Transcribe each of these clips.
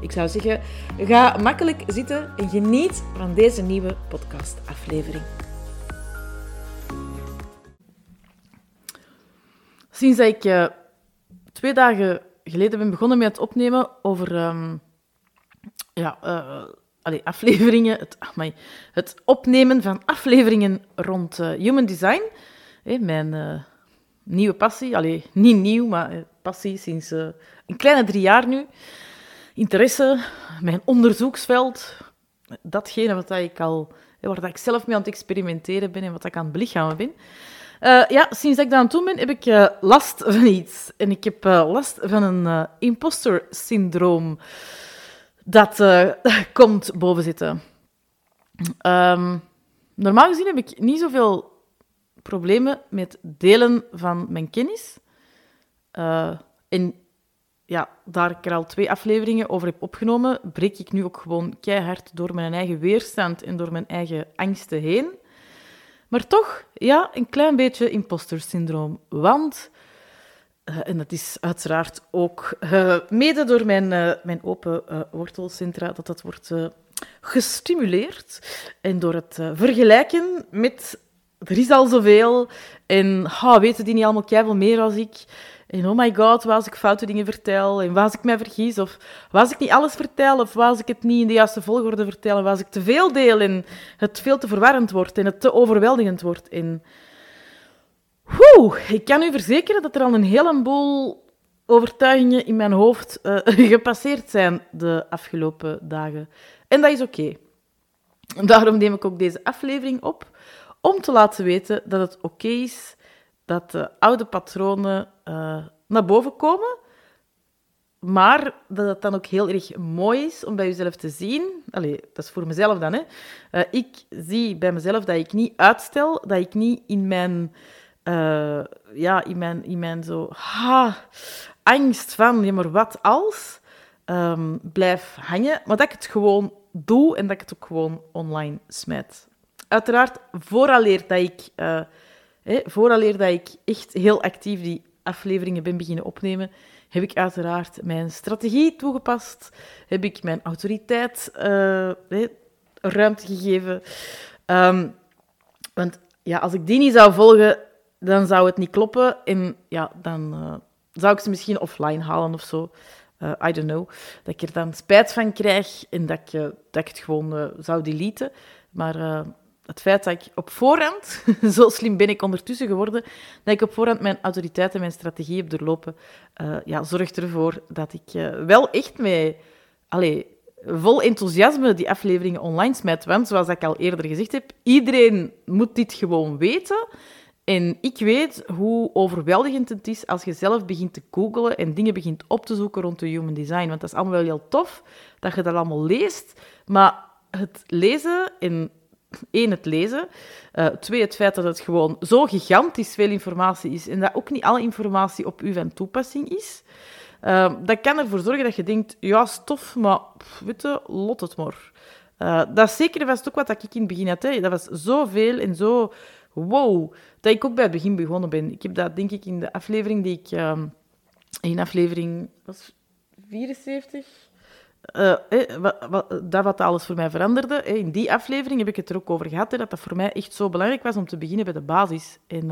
Ik zou zeggen, ga makkelijk zitten en geniet van deze nieuwe podcastaflevering. Sinds ik uh, twee dagen geleden ben begonnen met het opnemen over um, ja, allee, afleveringen, het, amai, het opnemen van afleveringen rond uh, human design, mijn nieuwe passie, allee, niet nieuw, maar passie sinds een kleine drie jaar nu interesse, mijn onderzoeksveld, datgene wat ik al, waar ik zelf mee aan het experimenteren ben en wat ik aan het belichamen ben. Uh, ja, sinds ik dat aan doen ben, heb ik uh, last van iets. En ik heb uh, last van een imposter syndroom dat komt boven zitten. Um, normaal gezien heb ik niet zoveel problemen met delen van mijn kennis. en ja, daar ik er al twee afleveringen over heb opgenomen, breek ik nu ook gewoon keihard door mijn eigen weerstand en door mijn eigen angsten heen. Maar toch, ja, een klein beetje imposter syndroom. Want, uh, en dat is uiteraard ook uh, mede door mijn, uh, mijn open wortelcentra, dat dat wordt gestimuleerd. En door het vergelijken met, er is al zoveel, en ha, weten die niet allemaal keihard meer als ik. En oh my god, was ik foute dingen vertel en was ik mij vergis of was ik niet alles vertel of was ik het niet in de juiste volgorde vertel en was ik te veel deel en het veel te verwarrend wordt en het te overweldigend wordt. En Woe, ik kan u verzekeren dat er al een heleboel overtuigingen in mijn hoofd uh, gepasseerd zijn de afgelopen dagen. En dat is oké. Daarom neem ik ook deze aflevering op om te laten weten dat het oké is dat de oude patronen uh, naar boven komen. Maar dat het dan ook heel erg mooi is om bij jezelf te zien. Allee, dat is voor mezelf dan. Hè. Uh, ik zie bij mezelf dat ik niet uitstel, dat ik niet in mijn, uh, ja, in mijn, in mijn zo, ha, angst van, maar wat als, um, blijf hangen. Maar dat ik het gewoon doe en dat ik het ook gewoon online smijt. Uiteraard, vooraleer dat ik Hè, vooraleer dat ik echt heel actief die afleveringen ben beginnen opnemen, heb ik uiteraard mijn strategie toegepast, heb ik mijn autoriteit uh, ruimte gegeven. Um, want ja, als ik die niet zou volgen, dan zou het niet kloppen en ja, dan uh, zou ik ze misschien offline halen of zo. Uh, I don't know. Dat ik er dan spijt van krijg en dat ik, dat ik het gewoon zou deleten. Maar het feit dat ik op voorhand, zo slim ben ik ondertussen geworden, dat ik op voorhand mijn autoriteit en mijn strategie heb doorlopen, uh, ja, zorgt ervoor dat ik uh, wel echt met allez, vol enthousiasme die afleveringen online smijt. Want zoals ik al eerder gezegd heb, iedereen moet dit gewoon weten. En ik weet hoe overweldigend het is als je zelf begint te googlen en dingen begint op te zoeken rond de human design. Want dat is allemaal wel heel tof dat je dat allemaal leest. Maar het lezen en één, het lezen. Uh, twee, het feit dat het gewoon zo gigantisch veel informatie is en dat ook niet alle informatie op u van toepassing is. Uh, dat kan ervoor zorgen dat je denkt, ja, stof, maar weet je, lot het maar. Uh, dat is zeker vast ook wat ik in het begin had. Hè. Dat was zoveel en zo wow, dat ik ook bij het begin begonnen ben. Ik heb dat, denk ik, in de aflevering die ik... Uh, in aflevering... Was 74? Wat, wat, dat wat alles voor mij veranderde. in die aflevering heb ik het er ook over gehad, dat dat voor mij echt zo belangrijk was om te beginnen bij de basis. En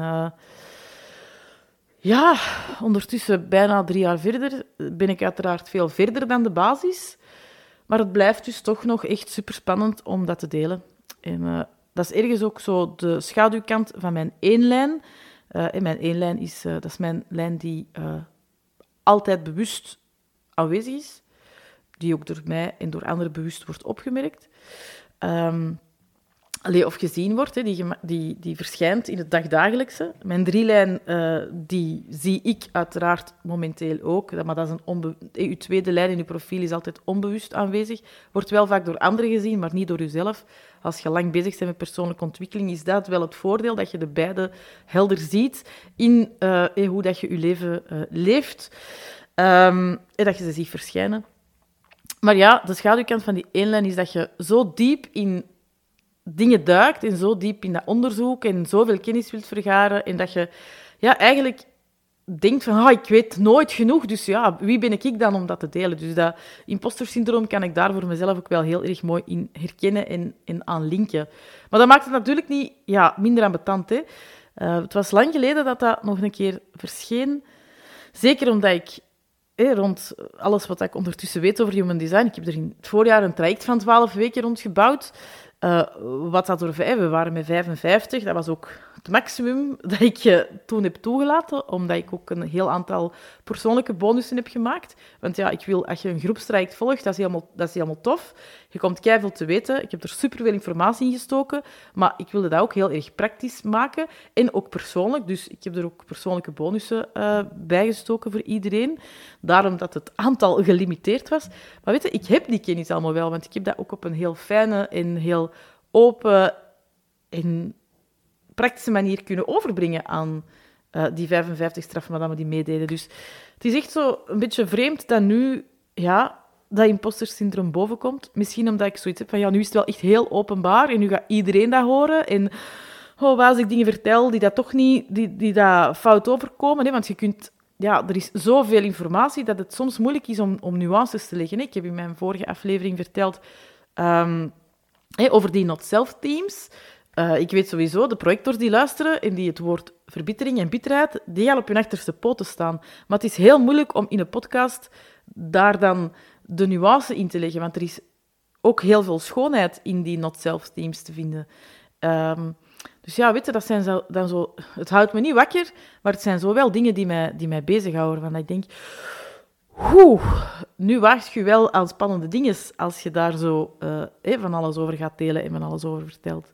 ja, ondertussen, bijna drie jaar verder, ben ik uiteraard veel verder dan de basis. Maar het blijft dus toch nog echt super spannend om dat te delen. En dat is ergens ook zo de schaduwkant van mijn één en mijn één is, dat is mijn lijn die altijd bewust aanwezig is die ook door mij en door anderen bewust wordt opgemerkt. Um, of gezien wordt, die, die, die verschijnt in het dagdagelijkse. Mijn drielijn, uh, die zie ik uiteraard momenteel ook, maar dat is een onbe uw tweede lijn in uw profiel is altijd onbewust aanwezig. Wordt wel vaak door anderen gezien, maar niet door uzelf. Als je lang bezig bent met persoonlijke ontwikkeling, is dat wel het voordeel, dat je de beide helder ziet in uh, hoe dat je je leven leeft. Um, en dat je ze ziet verschijnen. Maar ja, de schaduwkant van die één is dat je zo diep in dingen duikt en zo diep in dat onderzoek en zoveel kennis wilt vergaren en dat je ja, eigenlijk denkt van, ah, ik weet nooit genoeg, dus ja, wie ben ik dan om dat te delen? Dus dat imposter-syndroom kan ik daar voor mezelf ook wel heel erg mooi in herkennen en, en aan linken. Maar dat maakt het natuurlijk niet ja, minder ambetant. Hè. Uh, het was lang geleden dat dat nog een keer verscheen. Zeker omdat ik rond alles wat ik ondertussen weet over human design, ik heb er in het voorjaar een traject van 12 weken rond gebouwd. Uh, wat dat door vijf? We waren met 55. Dat was ook maximum dat ik uh, toen heb toegelaten, omdat ik ook een heel aantal persoonlijke bonussen heb gemaakt. Want ja, ik wil, als je een groepstraject volgt, dat is helemaal, dat is helemaal tof. Je komt keihard te weten. Ik heb er superveel informatie in gestoken, maar ik wilde dat ook heel erg praktisch maken en ook persoonlijk. Dus ik heb er ook persoonlijke bonussen uh, bij gestoken voor iedereen. Daarom dat het aantal gelimiteerd was. Maar weet je, ik heb die kennis allemaal wel, want ik heb dat ook op een heel fijne en heel open en praktische manier kunnen overbrengen aan uh, die 55 strafmadammen die meededen. Dus het is echt zo een beetje vreemd dat nu ja, dat imposter-syndroom bovenkomt. Misschien omdat ik zoiets heb van, ja, nu is het wel echt heel openbaar en nu gaat iedereen dat horen. En oh, als ik dingen vertel die dat toch niet, die, die dat fout overkomen, hè, want je kunt... Ja, er is zoveel informatie dat het soms moeilijk is om, om nuances te leggen. Ik heb in mijn vorige aflevering verteld um, over die not-self-teams. Uh, ik weet sowieso, de projectors die luisteren en die het woord verbittering en bitterheid, die gaan op hun achterste poten staan. Maar het is heel moeilijk om in een podcast daar dan de nuance in te leggen, want er is ook heel veel schoonheid in die not-self-teams te vinden. Um, dus ja, weet je, dat zijn dan zo... Het houdt me niet wakker, maar het zijn zo wel dingen die mij, die mij bezighouden. Van ik denk... Oeh, nu wacht je wel aan spannende dingen als je daar zo uh, van alles over gaat delen en van alles over vertelt.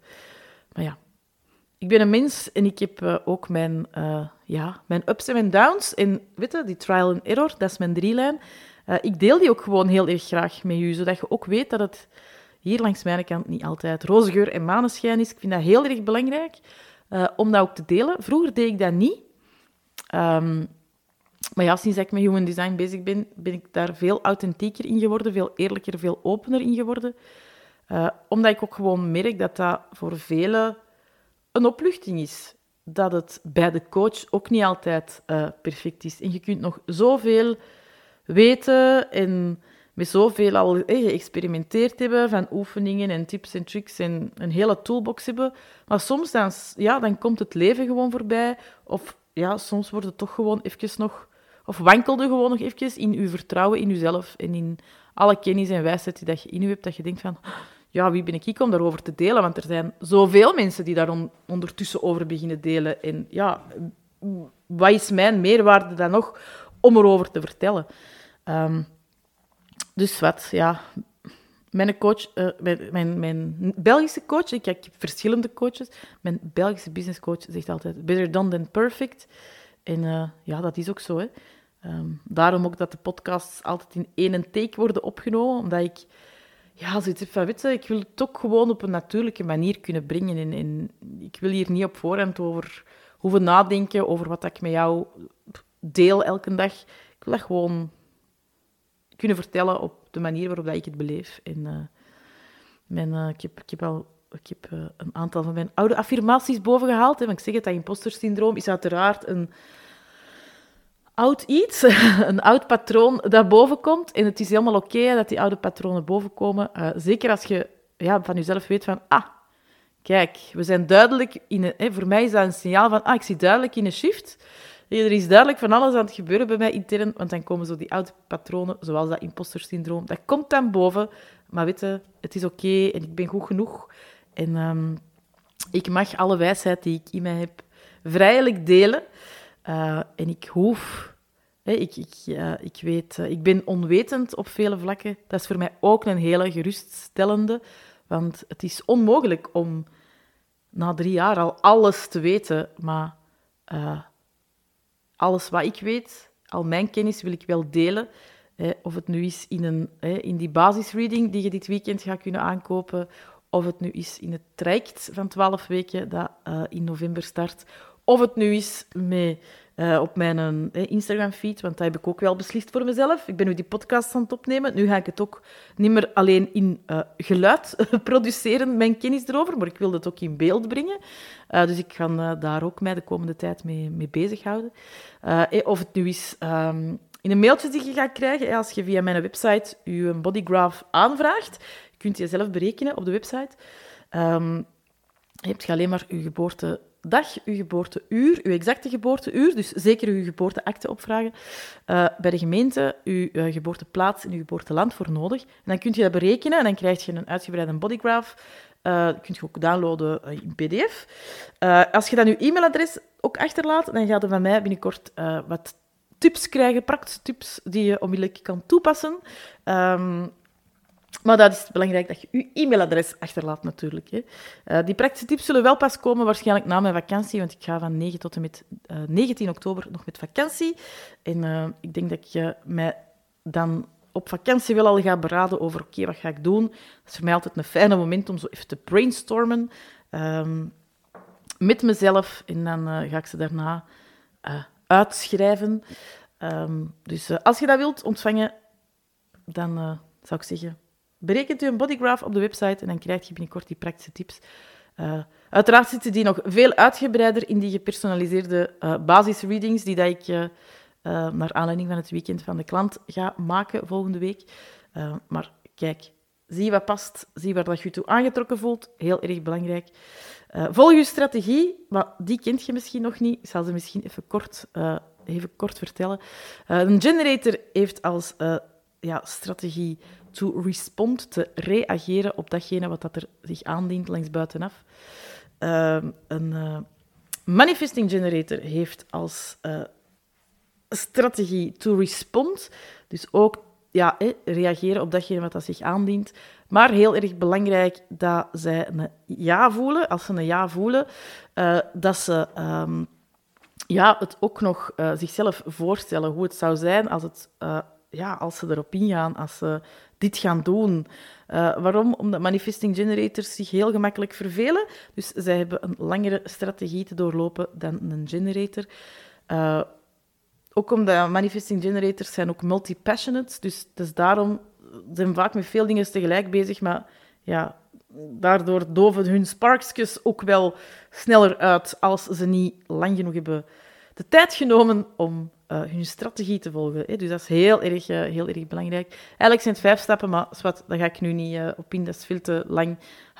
Maar ja, ik ben een mens en ik heb uh, ook mijn, uh, ja, mijn ups en mijn downs. En weet die trial and error, dat is mijn drielijn. Uh, ik deel die ook gewoon heel erg graag met u, zodat je ook weet dat het hier langs mijn kant niet altijd roze geur en maneschijn is. Ik vind dat heel erg belangrijk om dat ook te delen. Vroeger deed ik dat niet. Um, maar ja, sinds ik met human design bezig ben, ben ik daar veel authentieker in geworden, veel eerlijker, veel opener in geworden. Uh, omdat ik ook gewoon merk dat dat voor velen een opluchting is. Dat het bij de coach ook niet altijd uh, perfect is. En je kunt nog zoveel weten en met zoveel al eh, geëxperimenteerd hebben van oefeningen en tips en tricks en een hele toolbox hebben. Maar soms dan, ja, dan komt het leven gewoon voorbij. Of ja, soms wordt het toch gewoon even nog... Of wankelde gewoon nog even in uw vertrouwen in uzelf en in alle kennis en wijsheid die dat je in u hebt, dat je denkt van ja, wie ben ik om daarover te delen? Want er zijn zoveel mensen die daar on ondertussen over beginnen delen. En ja, wat is mijn meerwaarde dan nog om erover te vertellen? Um, dus wat, ja. Mijn coach, uh, mijn, mijn, Belgische coach, ik, heb verschillende coaches. Mijn Belgische businesscoach zegt altijd: better done than perfect. En uh, ja, dat is ook zo. Hè. Um, daarom ook dat de podcasts altijd in één take worden opgenomen, omdat ik ja, zoiets van, weet ik wil het ook gewoon op een natuurlijke manier kunnen brengen. En, ik wil hier niet op voorhand over hoeven nadenken over wat ik met jou deel elke dag. Ik wil dat gewoon kunnen vertellen op de manier waarop dat ik het beleef. En uh, mijn, uh, ik, heb, ik heb al ik heb, uh, een aantal van mijn oude affirmaties bovengehaald. Hè, want ik zeg het, dat impostersyndroom is uiteraard een oud iets, een oud patroon dat boven komt. En het is helemaal oké dat die oude patronen bovenkomen. Uh, zeker als je ja, van jezelf weet van, ah, kijk, we zijn duidelijk in een... Hè, voor mij is dat een signaal van, ah, ik zie duidelijk in een shift. Er is duidelijk van alles aan het gebeuren bij mij intern, want dan komen zo die oude patronen, zoals dat imposter-syndroom, dat komt dan boven. Maar weet het is oké en ik ben goed genoeg. En um, ik mag alle wijsheid die ik in mij heb vrijelijk delen. Uh, en ik hoef, hè, ik, ik, uh, ik, weet, uh, ik ben onwetend op vele vlakken. Dat is voor mij ook een hele geruststellende, want het is onmogelijk om na drie jaar al alles te weten, maar alles wat ik weet, al mijn kennis wil ik wel delen. Hè, of het nu is in, een, hè, in die basisreading die je dit weekend gaat kunnen aankopen, of het nu is in het traject van 12 weken dat in november start, of het nu is met uh, op mijn uh, Instagram-feed, want dat heb ik ook wel beslist voor mezelf. Ik ben nu die podcast aan het opnemen. Nu ga ik het ook niet meer alleen in uh, geluid produceren, mijn kennis erover, maar ik wil het ook in beeld brengen. dus ik ga daar ook mij de komende tijd mee, mee bezighouden. of het nu is um, in een mailtje die je gaat krijgen, als je via mijn website je bodygraph aanvraagt, kunt je zelf berekenen op de website. Um, je hebt alleen maar je geboorte dag, uw geboorteuur, uw exacte geboorteuur, dus zeker uw geboorteakte opvragen, uh, bij de gemeente, uw uh, geboorteplaats en uw geboorteland voor nodig. En dan kun je dat berekenen en dan krijg je een uitgebreide bodygraph. Uh, kun je ook downloaden in PDF. als je dan je e-mailadres ook achterlaat, dan gaat er van mij binnenkort wat tips krijgen, praktische tips die je onmiddellijk kan toepassen. Um, maar dat is belangrijk dat je je e-mailadres achterlaat natuurlijk. Hè. Uh, die praktische tips zullen wel pas komen waarschijnlijk na mijn vakantie, want ik ga van 9 tot en met uh, eh, 19 oktober nog met vakantie. En uh, ik denk dat je mij dan op vakantie wel al ga beraden over oké, wat ga ik doen. Dat is voor mij altijd een fijne moment om zo even te brainstormen um, met mezelf. En dan ga ik ze daarna uitschrijven. Um, dus als je dat wilt ontvangen, dan zou ik zeggen berekent u een bodygraph op de website en dan krijg je binnenkort die praktische tips. Uh, uiteraard zitten die nog veel uitgebreider in die gepersonaliseerde uh, basisreadings die dat ik uh, naar aanleiding van het weekend van de klant ga maken volgende week. maar kijk, zie wat past, zie waar dat je toe aangetrokken voelt. Heel erg belangrijk. volg je strategie, maar die kent je misschien nog niet. Ik zal ze misschien even kort, even kort vertellen. een generator heeft als ja, strategie to respond, te reageren op datgene wat dat er zich aandient langs buitenaf. Uh, een uh, manifesting generator heeft als uh, strategie to respond, dus ook ja, eh, reageren op datgene wat dat zich aandient. Maar heel erg belangrijk dat zij een ja voelen. Als ze een ja voelen, uh, dat ze um, ja, het ook nog zichzelf voorstellen hoe het zou zijn als, het, ja, als ze erop ingaan, als ze dit gaan doen. Uh, waarom? Omdat manifesting generators zich heel gemakkelijk vervelen. Dus zij hebben een langere strategie te doorlopen dan een generator. Uh, ook omdat manifesting generators zijn ook multi-passionate. Dus, dus daarom zijn vaak met veel dingen tegelijk bezig. Maar ja, daardoor doven hun sparksjes ook wel sneller uit als ze niet lang genoeg hebben de tijd genomen om uh, hun strategie te volgen. Hè. Dus dat is heel erg, uh, heel erg belangrijk. Eigenlijk zijn het vijf stappen, maar zwart, daar ga ik nu niet uh, op in. Dat is veel te lang.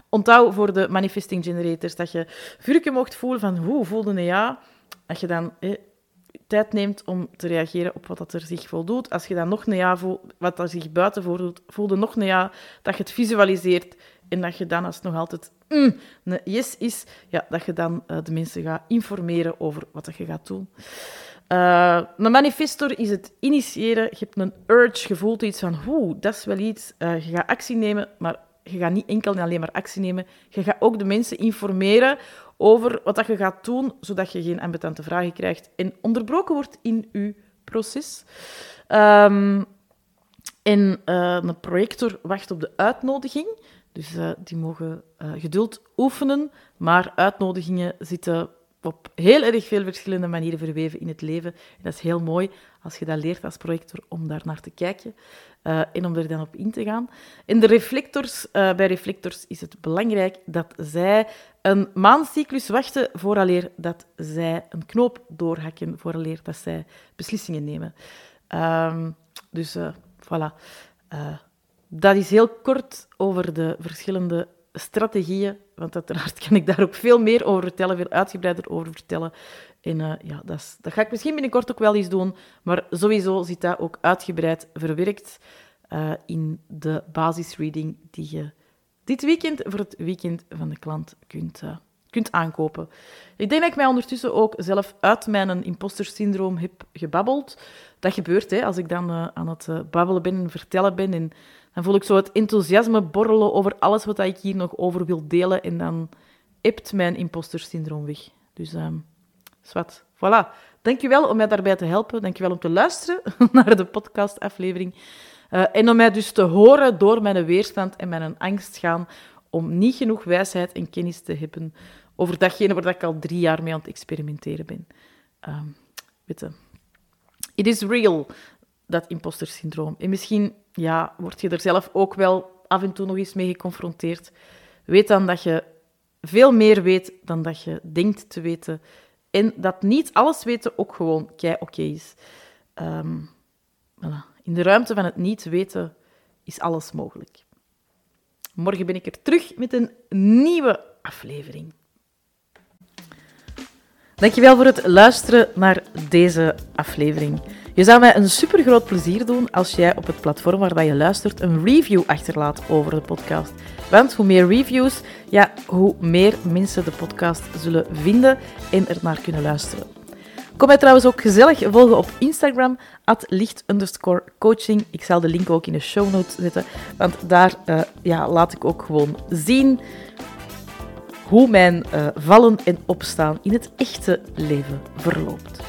Onthoud voor de manifesting generators dat je vuurke mocht voelen van hoe voelde een ja. Als je dan tijd neemt om te reageren op wat dat er zich voldoet. Als je dan nog een ja voelt, wat er zich buiten voordoet, voelde nog een ja, dat je het visualiseert en dat je dan, als het nog altijd mm, een yes is, ja, dat je dan de mensen gaat informeren over wat dat je gaat doen. Uh, een manifestor is het initiëren. Je hebt een urge, je voelt iets van, hoe, dat is wel iets. Uh, je gaat actie nemen, maar je gaat niet enkel en alleen maar actie nemen. Je gaat ook de mensen informeren over wat dat je gaat doen, zodat je geen ambetante vragen krijgt en onderbroken wordt in je proces. Um, en een projector wacht op de uitnodiging. Dus die mogen geduld oefenen, maar uitnodigingen zitten op heel erg veel verschillende manieren verweven in het leven. En dat is heel mooi als je dat leert als projector om daar naar te kijken uh, en om er dan op in te gaan. En de reflectors, bij reflectors is het belangrijk dat zij een maancyclus wachten vooraleer dat zij een knoop doorhakken, vooraleer dat zij beslissingen nemen. Um, dus uh, voilà. Dat is heel kort over de verschillende strategieën, want uiteraard kan ik daar ook veel meer over vertellen, veel uitgebreider over vertellen. En uh, ja, dat, is, dat, ga ik misschien binnenkort ook wel eens doen, maar sowieso zit dat ook uitgebreid verwerkt uh, in de basisreading die je dit weekend voor het weekend van de klant kunt, uh, kunt aankopen. Ik denk dat ik mij ondertussen ook zelf uit mijn imposter syndroom heb gebabbeld. Dat gebeurt hè, als ik dan aan het babbelen ben en vertellen ben en dan voel ik zo het enthousiasme borrelen over alles wat ik hier nog over wil delen. En dan ebt mijn impostersyndroom weg. Dus, um, zwart. Voilà. Dankjewel om mij daarbij te helpen. Dankjewel om te luisteren naar de podcastaflevering. Uh, en om mij dus te horen door mijn weerstand en mijn angst gaan om niet genoeg wijsheid en kennis te hebben over datgene waar ik al drie jaar mee aan het experimenteren ben. Um, weet je, it is real, dat imposter-syndroom. En misschien ja, word je er zelf ook wel af en toe nog eens mee geconfronteerd. Weet dan dat je veel meer weet dan dat je denkt te weten. En dat niet alles weten ook gewoon kei oké is. Um, voilà. In de ruimte van het niet weten is alles mogelijk. Morgen ben ik er terug met een nieuwe aflevering. Dankjewel voor het luisteren naar deze aflevering. Je zou mij een super groot plezier doen als jij op het platform waar je luistert een review achterlaat over de podcast. Want hoe meer reviews, ja, hoe meer mensen de podcast zullen vinden en er naar kunnen luisteren. Kom mij trouwens ook gezellig volgen op Instagram, at licht coaching. Ik zal de link ook in de show notes zetten, want daar uh, ja, laat ik ook gewoon zien hoe mijn uh, vallen en opstaan in het echte leven verloopt.